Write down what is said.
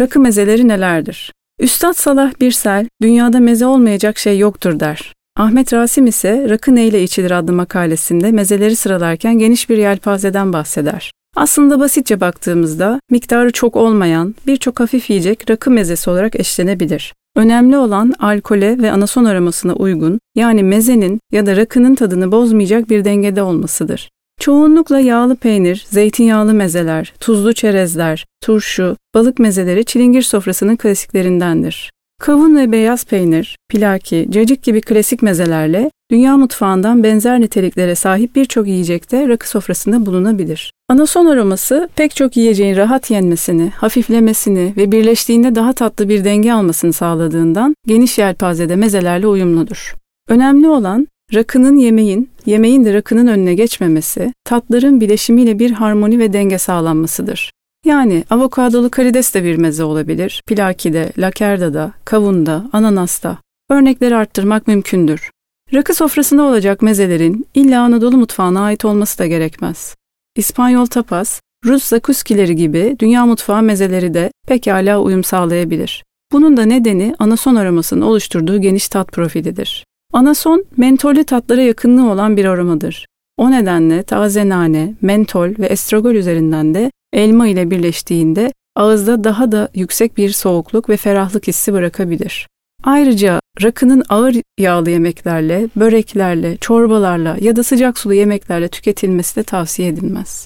Rakı mezeleri nelerdir? Üstad Salah Birsel, dünyada meze olmayacak şey yoktur der. Ahmet Rasim ise Rakı Neyle içilir adlı makalesinde mezeleri sıralarken geniş bir yelpazeden bahseder. Aslında basitçe baktığımızda miktarı çok olmayan birçok hafif yiyecek rakı mezesi olarak eşlenebilir. Önemli olan alkole ve anason aromasına uygun yani mezenin ya da rakının tadını bozmayacak bir dengede olmasıdır. Çoğunlukla yağlı peynir, zeytinyağlı mezeler, tuzlu çerezler, turşu, balık mezeleri çilingir sofrasının klasiklerindendir. Kavun ve beyaz peynir, pilaki, cacık gibi klasik mezelerle dünya mutfağından benzer niteliklere sahip birçok yiyecekte rakı sofrasında bulunabilir. Anason aroması pek çok yiyeceğin rahat yenmesini, hafiflemesini ve birleştiğinde daha tatlı bir denge almasını sağladığından geniş yelpazede mezelerle uyumludur. Önemli olan rakının yemeğin, yemeğin de rakının önüne geçmemesi, tatların bileşimiyle bir harmoni ve denge sağlanmasıdır. Yani avokadolu karides de bir meze olabilir, pilakide, lakerdada, kavunda, ananasta. Örnekleri arttırmak mümkündür. Rakı sofrasında olacak mezelerin illa Anadolu mutfağına ait olması da gerekmez. İspanyol tapas, Rus zakuskileri gibi dünya mutfağı mezeleri de pekala uyum sağlayabilir. Bunun da nedeni anason aromasının oluşturduğu geniş tat profilidir. Anason, mentollü tatlara yakınlığı olan bir aromadır. O nedenle taze nane, mentol ve estragol üzerinden de elma ile birleştiğinde ağızda daha da yüksek bir soğukluk ve ferahlık hissi bırakabilir. Ayrıca rakının ağır yağlı yemeklerle, böreklerle, çorbalarla ya da sıcak sulu yemeklerle tüketilmesi de tavsiye edilmez.